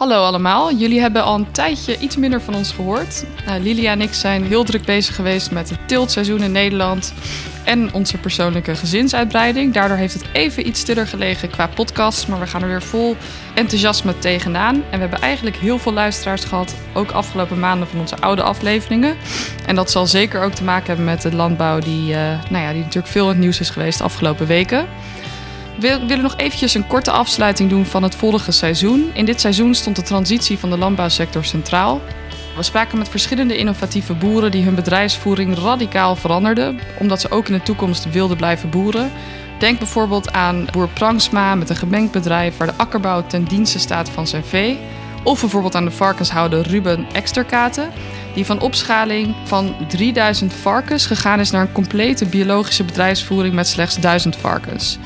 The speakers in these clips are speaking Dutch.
Hallo allemaal, jullie hebben al een tijdje iets minder van ons gehoord. Nou, Lilia en ik zijn heel druk bezig geweest met het tiltseizoen in Nederland en onze persoonlijke gezinsuitbreiding. Daardoor heeft het even iets stiller gelegen qua podcast, maar we gaan er weer vol enthousiasme tegenaan. En we hebben eigenlijk heel veel luisteraars gehad, ook afgelopen maanden van onze oude afleveringen. En dat zal zeker ook te maken hebben met de landbouw die, uh, nou ja, die natuurlijk veel in het nieuws is geweest de afgelopen weken. We willen nog eventjes een korte afsluiting doen van het vorige seizoen. In dit seizoen stond de transitie van de landbouwsector centraal. We spraken met verschillende innovatieve boeren die hun bedrijfsvoering radicaal veranderden, omdat ze ook in de toekomst wilden blijven boeren. Denk bijvoorbeeld aan boer Prangsma met een gemengd bedrijf waar de akkerbouw ten dienste staat van zijn vee. Of bijvoorbeeld aan de varkenshouder Ruben Exterkaten, die van opschaling van 3000 varkens gegaan is naar een complete biologische bedrijfsvoering met slechts 1000 varkens.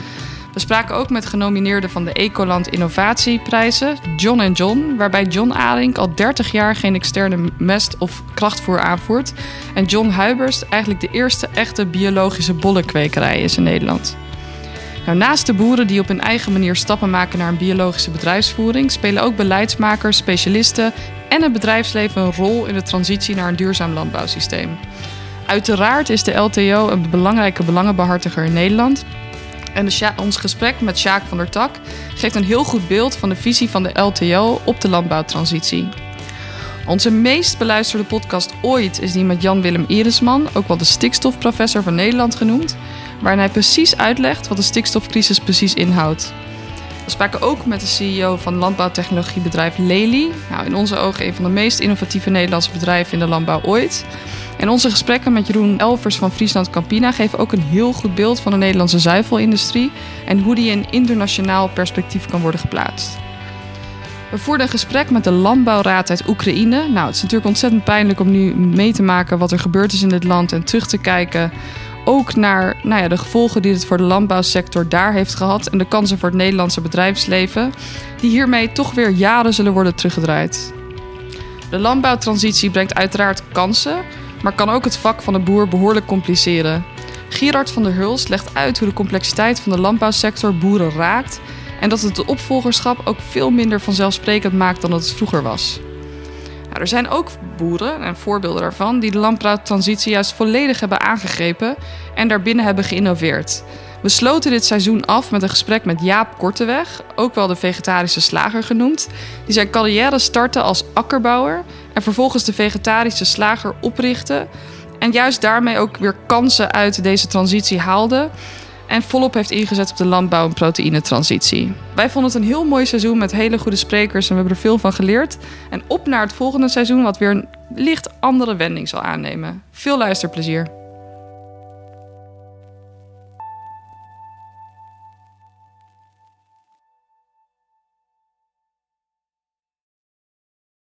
We spraken ook met genomineerden van de Ecoland Innovatieprijzen, John John, waarbij John Alink al 30 jaar geen externe mest of krachtvoer aanvoert. En John Huibers eigenlijk de eerste echte biologische bollenkwekerij is in Nederland. Nou, naast de boeren die op hun eigen manier stappen maken naar een biologische bedrijfsvoering, spelen ook beleidsmakers, specialisten en het bedrijfsleven een rol in de transitie naar een duurzaam landbouwsysteem. Uiteraard is de LTO een belangrijke belangenbehartiger in Nederland, en ons gesprek met Sjaak van der Tak geeft een heel goed beeld van de visie van de LTO op de landbouwtransitie. Onze meest beluisterde podcast ooit is die met Jan-Willem Irisman, ook wel de stikstofprofessor van Nederland genoemd, waarin hij precies uitlegt wat de stikstofcrisis precies inhoudt. We spraken ook met de CEO van landbouwtechnologiebedrijf Lely. Nou, in onze ogen een van de meest innovatieve Nederlandse bedrijven in de landbouw ooit. Onze gesprekken met Jeroen Elvers van Friesland Campina geven ook een heel goed beeld van de Nederlandse zuivelindustrie en hoe die in internationaal perspectief kan worden geplaatst. We voerden een gesprek met de Landbouwraad uit Oekraïne. Nou, het is natuurlijk ontzettend pijnlijk om nu mee te maken wat er gebeurd is in dit land en terug te kijken ook naar nou ja, de gevolgen die het voor de landbouwsector daar heeft gehad en de kansen voor het Nederlandse bedrijfsleven, die hiermee toch weer jaren zullen worden teruggedraaid. De landbouwtransitie brengt uiteraard kansen, maar kan ook het vak van de boer behoorlijk compliceren. Gerard van der Hulst legt uit hoe de complexiteit van de landbouwsector boeren raakt en dat het de opvolgerschap ook veel minder vanzelfsprekend maakt dan het vroeger was. Nou, er zijn ook boeren, en voorbeelden daarvan, die de landbouwtransitie juist volledig hebben aangegrepen en daarbinnen hebben geïnnoveerd. We sloten dit seizoen af met een gesprek met Jaap Korteweg, ook wel de vegetarische slager genoemd, die zijn carrière startte als akkerbouwer en vervolgens de vegetarische slager oprichtte en juist daarmee ook weer kansen uit deze transitie haalde en volop heeft ingezet op de landbouw- en proteïnetransitie. Wij vonden het een heel mooi seizoen met hele goede sprekers en we hebben er veel van geleerd. En op naar het volgende seizoen, wat weer een licht andere wending zal aannemen. Veel luisterplezier.